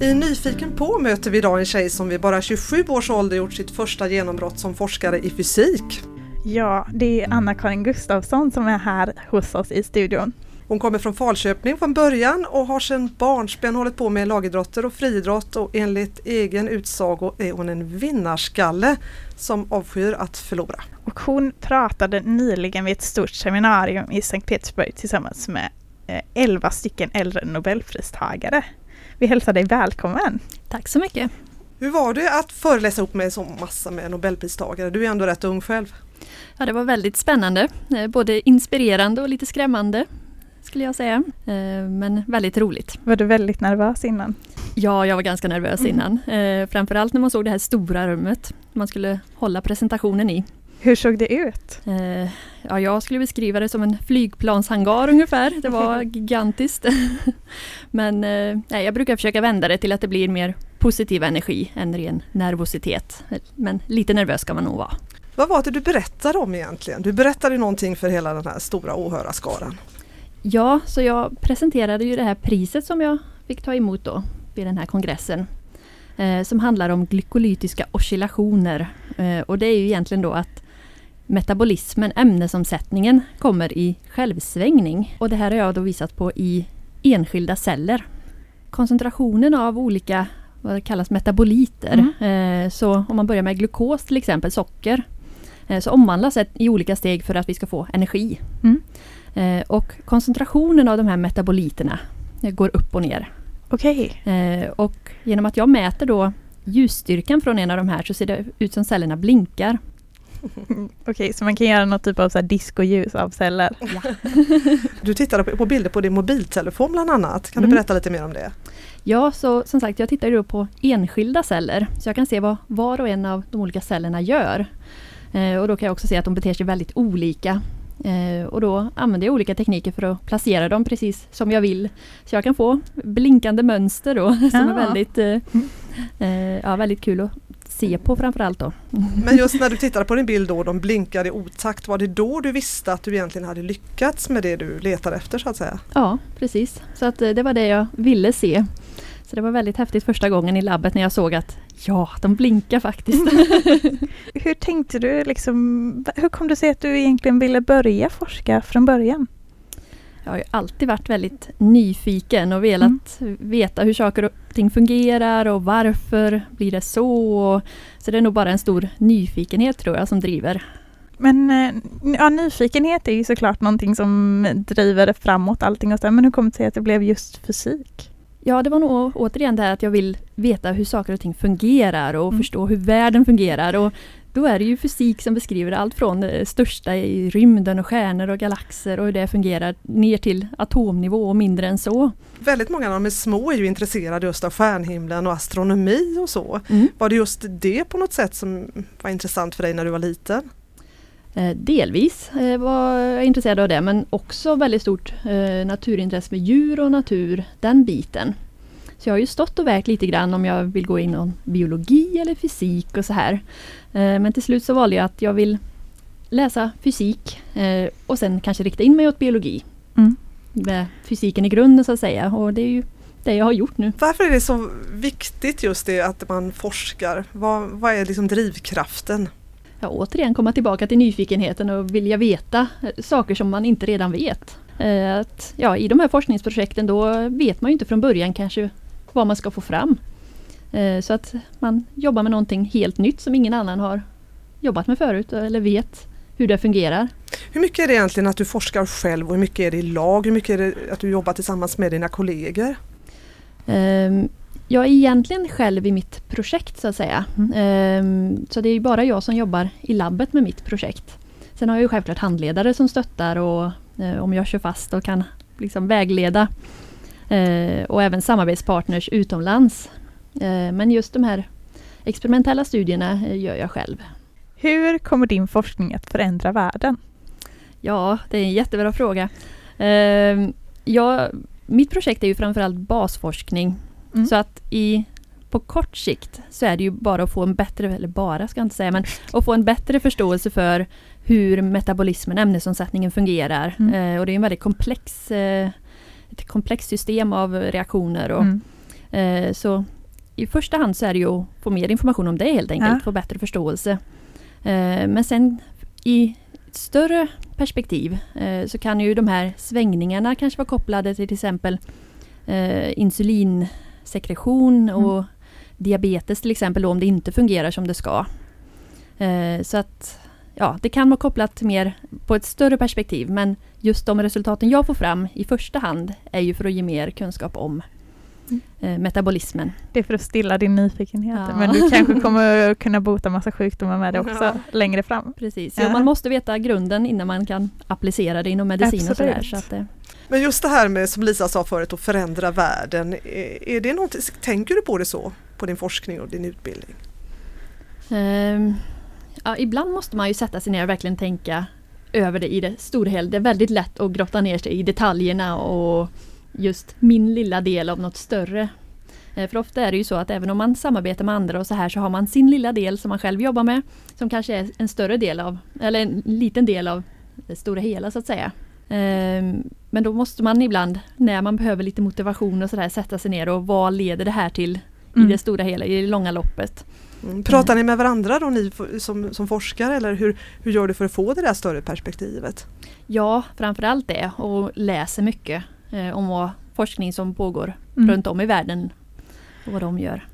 I Nyfiken på möter vi idag en tjej som vid bara 27 års ålder gjort sitt första genombrott som forskare i fysik. Ja, det är Anna-Karin Gustafsson som är här hos oss i studion. Hon kommer från Falköping från början och har sedan barnsben hållit på med lagidrotter och friidrott och enligt egen utsago är hon en vinnarskalle som avskyr att förlora. Och hon pratade nyligen vid ett stort seminarium i Sankt Petersburg tillsammans med 11 stycken äldre nobelpristagare. Vi hälsar dig välkommen! Tack så mycket! Hur var det att föreläsa ihop med så massa med nobelpristagare? Du är ändå rätt ung själv. Ja, det var väldigt spännande, eh, både inspirerande och lite skrämmande skulle jag säga. Eh, men väldigt roligt. Var du väldigt nervös innan? Ja, jag var ganska nervös mm. innan. Eh, framförallt när man såg det här stora rummet man skulle hålla presentationen i. Hur såg det ut? Ja, jag skulle beskriva det som en flygplanshangar ungefär. Det var gigantiskt. Men nej, jag brukar försöka vända det till att det blir mer positiv energi än ren nervositet. Men lite nervös ska man nog vara. Vad var det du berättade om egentligen? Du berättade någonting för hela den här stora åhörarskaran. Ja, så jag presenterade ju det här priset som jag fick ta emot då vid den här kongressen. Eh, som handlar om glykolytiska oscillationer. Eh, och det är ju egentligen då att metabolismen, ämnesomsättningen, kommer i självsvängning. Och det här har jag då visat på i enskilda celler. Koncentrationen av olika vad kallas metaboliter. Mm. Eh, så om man börjar med glukos till exempel, socker, Eh, så omvandlas det i olika steg för att vi ska få energi. Mm. Eh, och koncentrationen av de här metaboliterna går upp och ner. Okej. Okay. Och genom att jag mäter då ljusstyrkan från en av de här så ser det ut som cellerna blinkar. Okej, okay, så man kan göra något typ av så discoljus av celler? Ja. du tittade på bilder på din mobiltelefon bland annat. Kan mm. du berätta lite mer om det? Ja, så som sagt jag tittar då på enskilda celler. Så jag kan se vad var och en av de olika cellerna gör. Eh, och då kan jag också se att de beter sig väldigt olika. Eh, och då använder jag olika tekniker för att placera dem precis som jag vill. Så jag kan få blinkande mönster då som ja. är väldigt, eh, mm. ja, väldigt kul att se på framförallt då. Men just när du tittade på din bild då, de blinkade i otakt, var det då du visste att du egentligen hade lyckats med det du letade efter så att säga? Ja, precis. Så att det var det jag ville se. Så det var väldigt häftigt första gången i labbet när jag såg att ja, de blinkar faktiskt. hur tänkte du liksom, hur kom det sig att du egentligen ville börja forska från början? Jag har ju alltid varit väldigt nyfiken och velat mm. veta hur saker Allting fungerar och varför blir det så. Så det är nog bara en stor nyfikenhet tror jag som driver. Men eh, ja, nyfikenhet är ju såklart någonting som driver framåt allting och så, men hur kommer det sig att det blev just fysik? Ja, det var nog återigen det här att jag vill veta hur saker och ting fungerar och mm. förstå hur världen fungerar. Och då är det ju fysik som beskriver allt från det största i rymden och stjärnor och galaxer och hur det fungerar ner till atomnivå och mindre än så. Väldigt många av de små är ju intresserade just av stjärnhimlen och astronomi och så. Mm. Var det just det på något sätt som var intressant för dig när du var liten? Eh, delvis eh, var jag intresserad av det men också väldigt stort eh, naturintresse med djur och natur, den biten. Så jag har ju stått och vägt lite grann om jag vill gå in i biologi eller fysik och så här. Men till slut så valde jag att jag vill läsa fysik och sen kanske rikta in mig åt biologi. Mm. Med fysiken i grunden så att säga och det är ju det jag har gjort nu. Varför är det så viktigt just det att man forskar? Vad, vad är liksom drivkraften? Ja, återigen komma tillbaka till nyfikenheten och vilja veta eh, saker som man inte redan vet. Eh, att, ja, I de här forskningsprojekten då vet man ju inte från början kanske vad man ska få fram. Eh, så att man jobbar med någonting helt nytt som ingen annan har jobbat med förut eller vet hur det fungerar. Hur mycket är det egentligen att du forskar själv och hur mycket är det i lag? Hur mycket är det att du jobbar tillsammans med dina kollegor? Jag är egentligen själv i mitt projekt så att säga. Mm. Ehm, så det är bara jag som jobbar i labbet med mitt projekt. Sen har jag ju självklart handledare som stöttar och eh, om jag kör fast och kan liksom vägleda. Eh, och även samarbetspartners utomlands. Eh, men just de här experimentella studierna gör jag själv. Hur kommer din forskning att förändra världen? Ja, det är en jättebra fråga. Ehm, jag, mitt projekt är ju framförallt basforskning Mm. Så att i, på kort sikt så är det ju bara att få en bättre, eller bara ska jag inte säga, men att få en bättre förståelse för hur metabolismen, ämnesomsättningen fungerar. Mm. Eh, och det är en väldigt komplex, eh, ett komplext system av reaktioner. Och, mm. Eh, så i första hand så är det ju att få mer information om det helt enkelt, Ja. få bättre förståelse. Eh, men sen i ett större perspektiv eh, så kan ju de här svängningarna kanske vara kopplade till till exempel insulinsekretion Mm. och diabetes till exempel om det inte fungerar som det ska. Eh, så att ja, det kan vara kopplat mer på ett större perspektiv men just de resultaten jag får fram i första hand är ju för att ge mer kunskap om Mm. eh, metabolismen. Det är för att stilla din nyfikenhet. Ja. Men du kanske kommer kunna bota massa sjukdomar med det också Ja. längre fram. Precis, Ja. man måste veta grunden innan man kan applicera det inom medicin och sådär. Absolut. Så att, men just det här med som Lisa sa förut att förändra världen. Är, är det någonting, tänker du på det så? På din forskning och din utbildning? Um, ja, ibland måste man ju sätta sig ner och verkligen tänka över det i det stora hela. Det är väldigt lätt att grotta ner sig i detaljerna och just min lilla del av något större. Eh, för ofta är det ju så att även om man samarbetar med andra och så här så har man sin lilla del som man själv jobbar med som kanske är en större del av, eller en liten del av det stora hela så att säga. Um, men då måste man ibland, när man behöver lite motivation och sådär, sätta sig ner och vad leder det här till Mm. i det stora hela, i det långa loppet. Mm. Pratar ni med varandra då ni som, som forskare eller hur, hur gör du för att få det där större perspektivet? Ja, framförallt det och läser mycket eh, om vad forskning som pågår Mm. runt om i världen och vad de gör.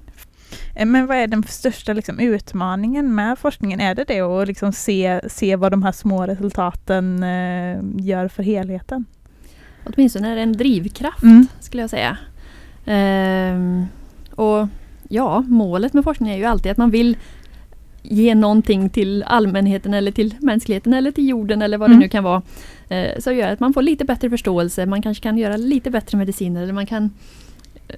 Eh, Men vad är den största liksom, utmaningen med forskningen? Är det det att liksom se, se vad de här små resultaten eh, gör för helheten? Åtminstone är det en drivkraft Mm. skulle jag säga. Ehm, och ja, målet med forskning är ju alltid att man vill ge någonting till allmänheten eller till mänskligheten eller till jorden eller vad Mm. det nu kan vara. Eh, så gör att man får lite bättre förståelse, man kanske kan göra lite bättre mediciner eller man kan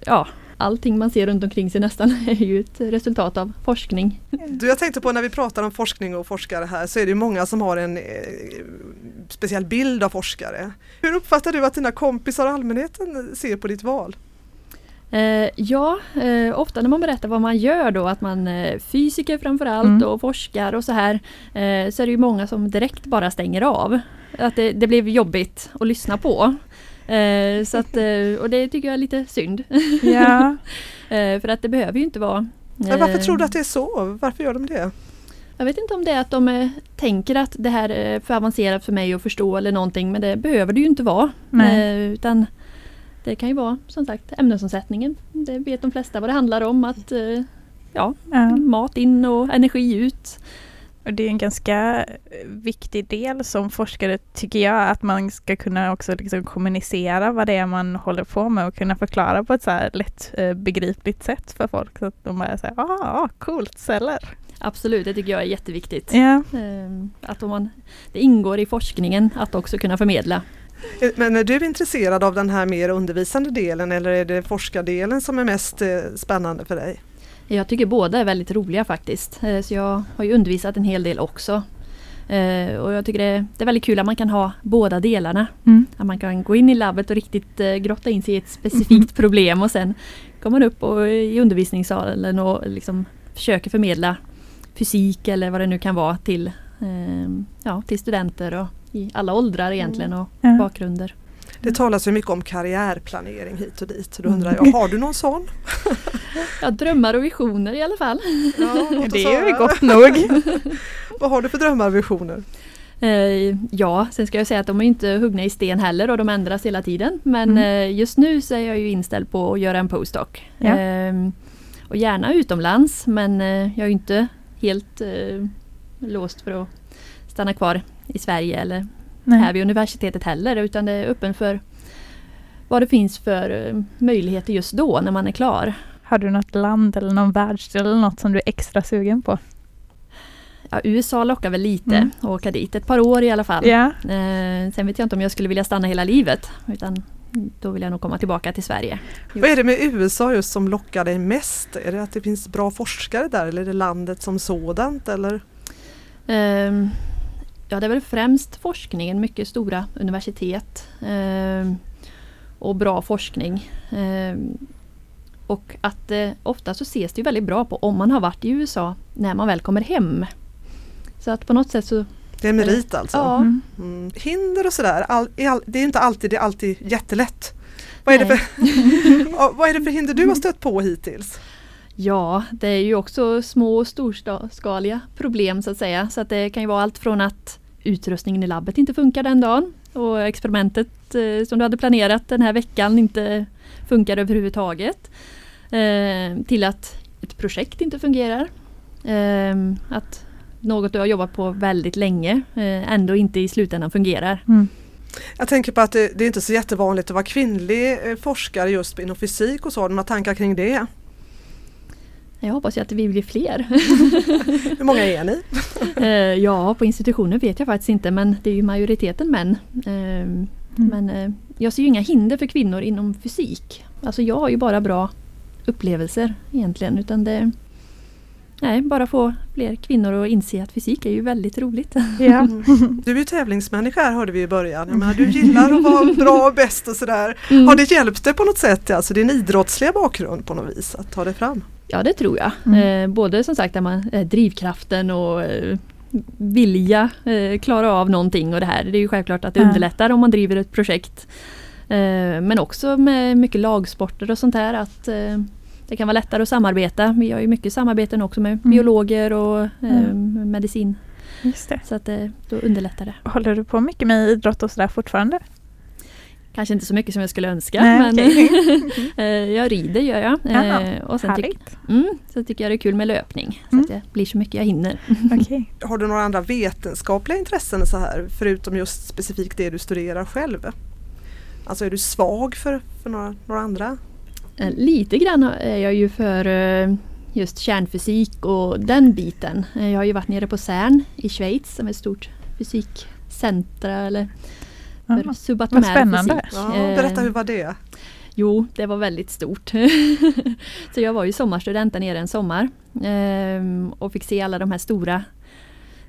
Ja, allting man ser runt omkring sig nästan är ju ett resultat av forskning. Du, jag tänkte på när vi pratar om forskning och forskare här så är det ju många som har en eh, speciell bild av forskare. Hur uppfattar du att dina kompisar och allmänheten ser på ditt val? Eh, ja, eh, ofta när man berättar vad man gör då, att man är fysiker framförallt Mm. och forskar och så här, eh, så är det ju många som direkt bara stänger av. Att det, det blev jobbigt att lyssna på. Eh, så att, eh, och det tycker jag är lite synd. Ja. eh, för att det behöver ju inte vara... Men varför eh, tror du att det är så? Varför gör de det? Jag vet inte om det är att de eh, tänker att det här är för avancerat för mig att förstå eller någonting, men det behöver det ju inte vara. Utan det kan ju vara som sagt ämnesomsättningen. Det vet de flesta vad det handlar om. Att ja, Ja. mat in och energi ut. Och det är en ganska eh, viktig del som forskare tycker jag att man ska kunna också liksom kommunicera vad det är man håller på med och kunna förklara på ett så här lätt eh, begripligt sätt för folk så att de bara säger ah, ah coolt celler. Absolut, det tycker jag är jätteviktigt. Ja. Eh, Att om man, det ingår i forskningen att också kunna förmedla. Eh, Men är du intresserad av den här mer undervisande delen eller är det forskardelen som är mest spännande för dig? Jag tycker båda är väldigt roliga faktiskt. Eh, Så jag har ju undervisat en hel del också. Eh, Och jag tycker det är, det är väldigt kul att man kan ha båda delarna. Mm. Att man kan gå in i labbet och riktigt eh, grotta in sig i ett specifikt problem och sen kommer man upp och, i undervisningssalen och liksom försöker förmedla fysik eller vad det nu kan vara till, ja, till studenter och i alla åldrar egentligen och Ja. Det bakgrunder. Mm. talas ju mycket om karriärplanering hit och dit. Då undrar jag, har du någon sån? Ja, drömmar och visioner i alla fall. Ja, Det är ju gott nog. Vad har du för drömmar och visioner? Eh, ja, sen ska jag säga att de är inte huggna i sten heller och de ändras hela tiden. Men Mm. eh, just nu så är jag ju inställd på att göra en postdoc. Ja. Eh, och gärna utomlands men eh, jag är ju inte helt låst för att stanna kvar i Sverige eller Nej. här vid universitetet heller utan det är öppen för vad det finns för eh, möjligheter just då när man är klar. Har du något land eller någon världsdel eller något som du är extra sugen på? Ja, USA lockar väl lite Mm. att åka dit, ett par år i alla fall. Ja. Eh, sen vet jag inte om jag skulle vilja stanna hela livet utan då vill jag nog komma tillbaka till Sverige. Vad är det med USA just som lockar dig mest? Är det att det finns bra forskare där eller är det landet som sådant? Eller? Ehm, ja, det är väl främst forskningen, mycket stora universitet ehm, och bra forskning. Ehm, och att eh, ofta så ses det ju väldigt bra på om man har varit i USA när man väl kommer hem. Så att på något sätt så... Det är merit alltså? Ja, Mm. Mm. Hinder och sådär, all, all, det är inte alltid, det är alltid jättelätt. vad, är det för, vad är det för hinder du har stött på hittills? Ja, det är ju också små och storskaliga problem så att säga. Så att det kan ju vara allt från att utrustningen i labbet inte funkar den dagen och experimentet eh, som du hade planerat den här veckan inte funkar överhuvudtaget. Eh, till att ett projekt inte fungerar. Eh, att något du har jobbat på väldigt länge eh, ändå inte i slutändan fungerar. Mm. Jag tänker på att det, det, är inte så jättevanligt att vara kvinnlig eh, forskare just inom fysik och så. Har du några tankar kring det? Jag hoppas ju att vi blir fler. Hur många är ni? Eh, ja, på institutionen vet jag faktiskt inte men det är ju majoriteten män. Mm. Men jag ser ju inga hinder för kvinnor inom fysik. Alltså jag har ju bara bra upplevelser egentligen. Utan det, nej, bara få fler kvinnor att inse att fysik är ju väldigt roligt. Ja. Du är ju tävlingsmänniska här hörde vi i början. Jag menar, du gillar att vara bra och bäst och sådär. Mm. Har det hjälpt dig på något sätt, alltså din idrottsliga bakgrund på något vis, att ta det fram? Ja det tror jag. Mm. Eh, både som sagt man, eh, drivkraften och eh, vilja eh, klara av någonting och det här. Det är ju självklart att det underlättar om man driver ett projekt. Men också med mycket lagsporter och sånt här att det kan vara lättare att samarbeta. Vi har ju mycket samarbeten också med mm. biologer och mm. medicin. Så att då underlättar det. Håller du på mycket med idrott och sådär fortfarande? Kanske inte så mycket som jag skulle önska Nej, men okay. jag rider gör jag. Aha, och sen, tyck, mm, så tycker jag det är kul med löpning. Så mm. att det blir så mycket jag hinner. Okay. Har du några andra vetenskapliga intressen så här förutom just specifikt det du studerar själv? Alltså är du svag för, för några, några andra? Eh, lite grann är jag ju för eh, just kärnfysik och den biten. Eh, jag har ju varit nere på CERN i Schweiz som är ett stort fysikcentra eller för subatomär spännande. fysik. Ja, berätta, hur var det? Jo, det var väldigt stort. så jag var ju sommarstudent där nere en sommar ehm, och fick se alla de här stora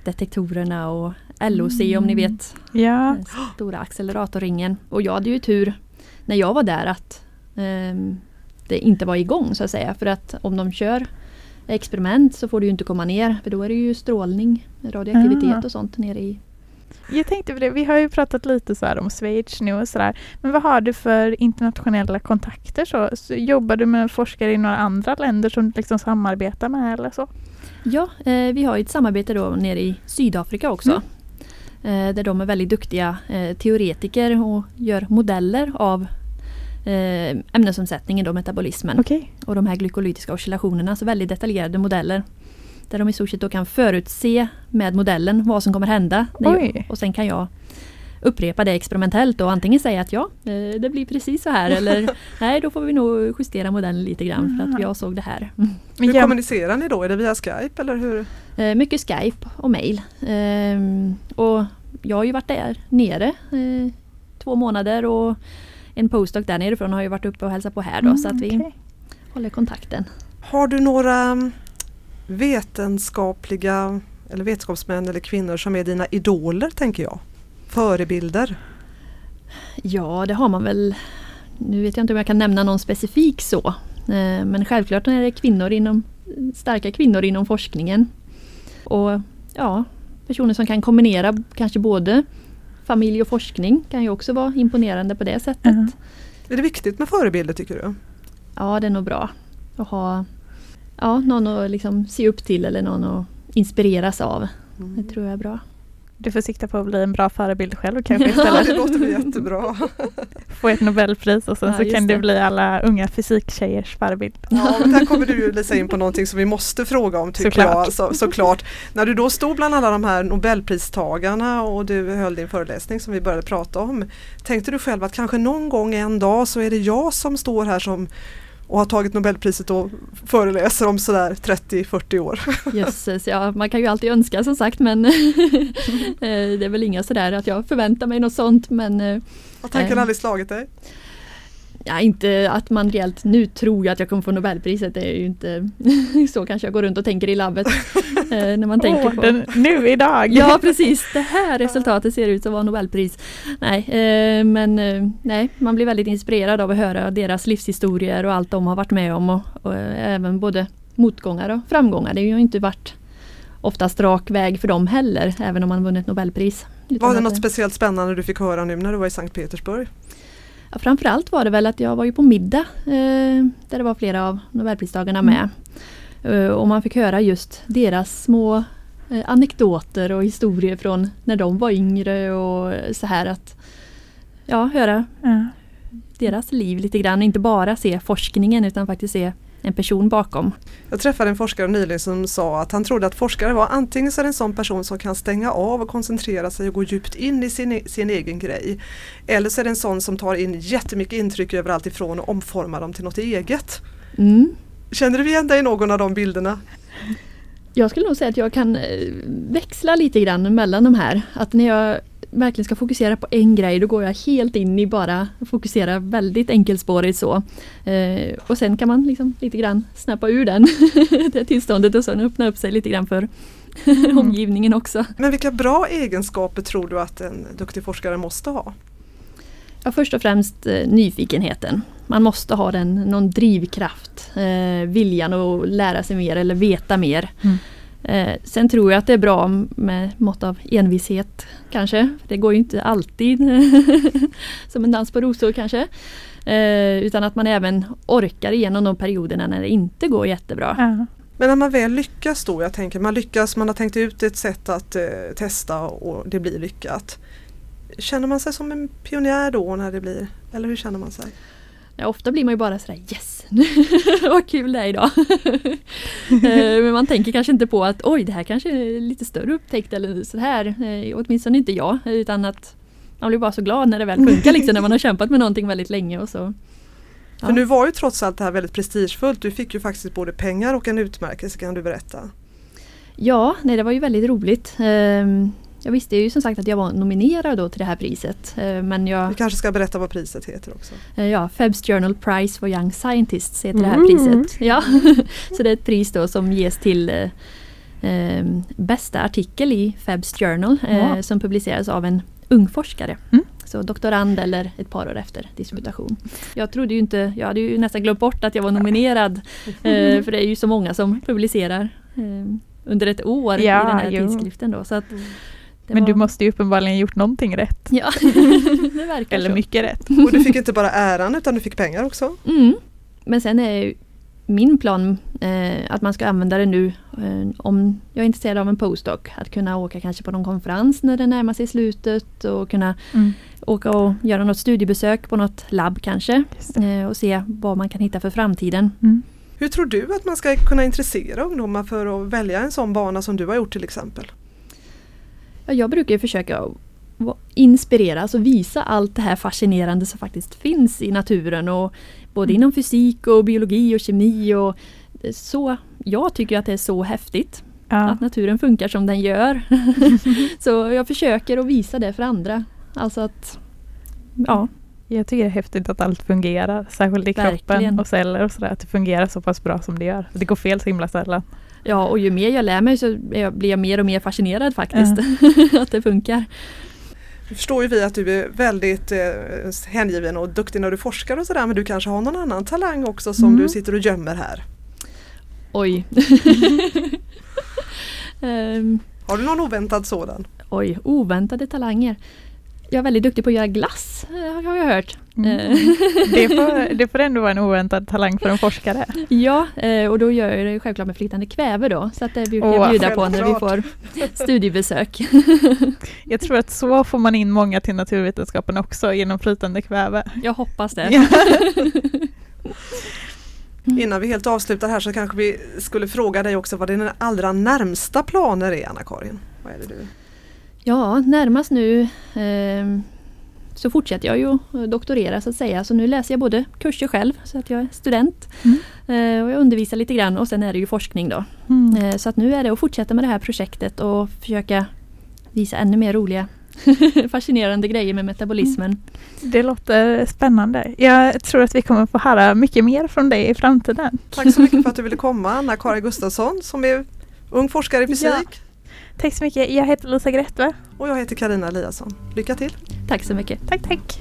detektorerna och LOC mm. om ni mm. vet. Ja. stora acceleratorringen. Och jag hade ju tur när jag var där att um, det inte var igång så att säga. För att om de kör experiment så får du inte komma ner. För då är det ju strålning, radioaktivitet ah. och sånt nere i jag tänkte på det, vi har ju pratat lite så om Schweiz nu och sådär. Men vad har du för internationella kontakter? Så? så jobbar du med forskare i några andra länder som du liksom samarbetar med eller så? Ja, eh, vi har ett samarbete då nere i Sydafrika också. Mm. Eh, där de är väldigt duktiga eh, teoretiker och gör modeller av eh, ämnesomsättningen, då, metabolismen. Okay. Och de här glykolytiska oscillationerna, så väldigt detaljerade modeller. Där de i stort sett då kan förutse med modellen vad som kommer hända. Och sen kan jag upprepa det experimentellt och antingen säga att ja, eh, det blir precis så här eller nej, då får vi nog justera modellen lite grann för att jag såg det här. Hur kommunicerar ni då? Är det via Skype eller hur? Eh, mycket Skype och mail. Ehm, och jag har ju varit där nere eh, två månader och en postdoc där nerifrån har ju varit uppe och hälsat på här då mm, så att vi okay. håller kontakten. Har du några vetenskapliga eller vetenskapsmän eller kvinnor som är dina idoler tänker jag? Förebilder? Ja, det har man väl. Nu vet jag inte om jag kan nämna någon specifik så. Eh, men självklart är det kvinnor inom, starka kvinnor inom forskningen. Och ja, personer som kan kombinera kanske både familj och forskning kan ju också vara imponerande på det sättet. Mm. Är det viktigt med förebilder tycker du? Ja, det är nog bra att ha ja, någon att liksom se upp till eller någon att inspireras av. Mm. Det tror jag är bra. Du får sikta på att bli en bra förebild själv kanske istället. Ja, det låter jättebra. Få ett nobelpris och sen ja, så kan det. du bli alla unga fysiktjejers förebild. Ja, men där kommer du ju Lisa in på någonting som vi måste fråga om tycker såklart. jag. Så, såklart. När du då stod bland alla de här nobelpristagarna och du höll din föreläsning som vi började prata om. Tänkte du själv att kanske någon gång en dag så är det jag som står här som och har tagit Nobelpriset och föreläser om sådär 30-40 år. Jösses, ja man kan ju alltid önska som sagt men eh, det är väl inga sådär att jag förväntar mig något sånt men eh, Har tanken äh, aldrig slagit dig? Ja, inte att man reellt nu tror jag att jag kommer få Nobelpriset. Det är ju inte så kanske jag går runt och tänker i labbet. Eh, när man tänker oh, på. Den, nu idag! ja precis, det här resultatet ser ut att vara Nobelpris. Nej, eh, men eh, nej, man blir väldigt inspirerad av att höra deras livshistorier och allt de har varit med om. Och, och även både motgångar och framgångar. Det har ju inte varit oftast rak väg för dem heller, även om man vunnit Nobelpris. Var det något speciellt spännande du fick höra nu när du var i Sankt Petersburg? Ja, framförallt var det väl att jag var ju på middag eh, där det var flera av Nobelpristagarna med. Uh, och man fick höra just deras små eh, anekdoter och historier från när de var yngre och så här att ja, höra ja. deras liv lite grann. Inte bara se forskningen utan faktiskt se en person bakom. Jag träffade en forskare nyligen som sa att han trodde att forskare var antingen så en sån person som kan stänga av och koncentrera sig och gå djupt in i sin, e-, sin egen grej. Eller så är det en sån som tar in jättemycket intryck överallt ifrån och omformar dem till något eget. Mm. Känner du igen dig i någon av de bilderna? Jag skulle nog säga att jag kan eh, växla lite grann mellan de här. Att när jag verkligen ska fokusera på en grej då går jag helt in i bara fokusera väldigt enkelspårigt så. Eh, och sen kan man liksom lite grann snappa ur den det tillståndet och sen öppna upp sig lite grann för mm. omgivningen också. Men vilka bra egenskaper tror du att en duktig forskare måste ha? Ja, först och främst eh, nyfikenheten. Man måste ha den, någon drivkraft, eh, viljan att lära sig mer eller veta mer. Mm. Eh, sen tror jag att det är bra med mått av envishet kanske. Det går ju inte alltid som en dans på rosor kanske. Eh, utan att man även orkar igenom de perioderna när det inte går jättebra. Mm. Men när man väl lyckas då, jag tänker man lyckas, man har tänkt ut ett sätt att eh, testa och det blir lyckat. Känner man sig som en pionjär då när det blir, eller hur känner man sig? Ja, ofta blir man ju bara sådär yes, vad kul det är idag. Eh, men man tänker kanske inte på att oj, det här kanske är lite större upptäckt eller så här. Eh, åtminstone inte jag, utan att man blir bara så glad när det väl funkar liksom, när man har kämpat med någonting väldigt länge och så. Ja. För nu var ju trots allt det här väldigt prestigefullt. Du fick ju faktiskt både pengar och en utmärkelse, kan du berätta? Ja, nej, det var ju väldigt roligt. Jag visste ju som sagt att jag var nominerad då till det här priset. Eh, men jag... Vi kanske ska berätta vad priset heter också. Eh, ja, Febs Journal Prize for Young Scientists heter mm. det här mm. priset. Ja. Så det är ett pris då som ges till eh, ehm, bästa artikel i Febs Journal ja. som publiceras av en ung forskare. Mm. Så doktorand eller ett par år efter disputation. Jag trodde ju inte, jag hade ju nästan glömt bort att jag var nominerad. för det är ju så många som publicerar under ett år ja, i den här jo. tidskriften. Då, så att, mm. Men var... du måste ju uppenbarligen gjort någonting rätt. Ja, det verkar Eller så. mycket rätt. Och du fick inte bara äran utan du fick pengar också. Mm. Men sen är min plan eh, att man ska använda det nu eh, om jag är intresserad av en postdoc. Att kunna åka kanske på någon konferens när det närmar sig slutet och kunna mm. åka och göra något studiebesök på något labb kanske. Eh, och se vad man kan hitta för framtiden. Mm. Hur tror du att man ska kunna intressera ungdomar för att välja en sån bana som du har gjort till exempel? Ja, jag brukar försöka inspireras och visa allt det här fascinerande som faktiskt finns i naturen. Och både mm. inom fysik och biologi och kemi. Och så, jag tycker att det är så häftigt. Ja. Att naturen funkar som den gör. så jag försöker att visa det för andra. Alltså att, ja. Jag tycker det är häftigt att allt fungerar, särskilt i Verkligen. kroppen och celler och sådär. Att det fungerar så pass bra som det gör. Det går fel så himla sällan. Ja, och ju mer jag lär mig så blir jag mer och mer fascinerad faktiskt. Mm. att det funkar. Nu förstår ju vi att du är väldigt eh, hängiven och duktig när du forskar och sådär men du kanske har någon annan talang också som mm. du sitter och gömmer här? Oj. um, har du någon oväntad sådan? Oj, oväntade talanger. Jag är väldigt duktig på att göra glass, eh, har jag hört. Mm. Eh. det, får, det får ändå vara en oväntad talang för en forskare. Ja, eh, och då gör jag det självklart med flytande kväve då. Så att det brukar jag bjuda på när vi får studiebesök. Jag tror att så får man in många till naturvetenskapen också genom flytande kväve. Jag hoppas det. Innan vi helt avslutar här så kanske vi skulle fråga dig också vad dina allra närmsta planer är Anna-Karin? Vad är det du Ja, närmast nu eh, så fortsätter jag ju doktorera så att säga. Så nu läser jag både kurser själv, så att jag är student. Mm. Eh, och jag undervisar lite grann och sen är det ju forskning då. Mm. Eh, så att nu är det att fortsätta med det här projektet och försöka visa ännu mer roliga fascinerande grejer med metabolismen. Mm. Det låter spännande. Jag tror att vi kommer få höra mycket mer från dig i framtiden. Tack så mycket för att du ville komma Anna-Karin Gustafsson som är ung forskare i fysik. Ja. Tack så mycket. Jag heter Lisa Grättve. Och jag heter Karina Eliasson. Lycka till! Tack så mycket. Tack, tack.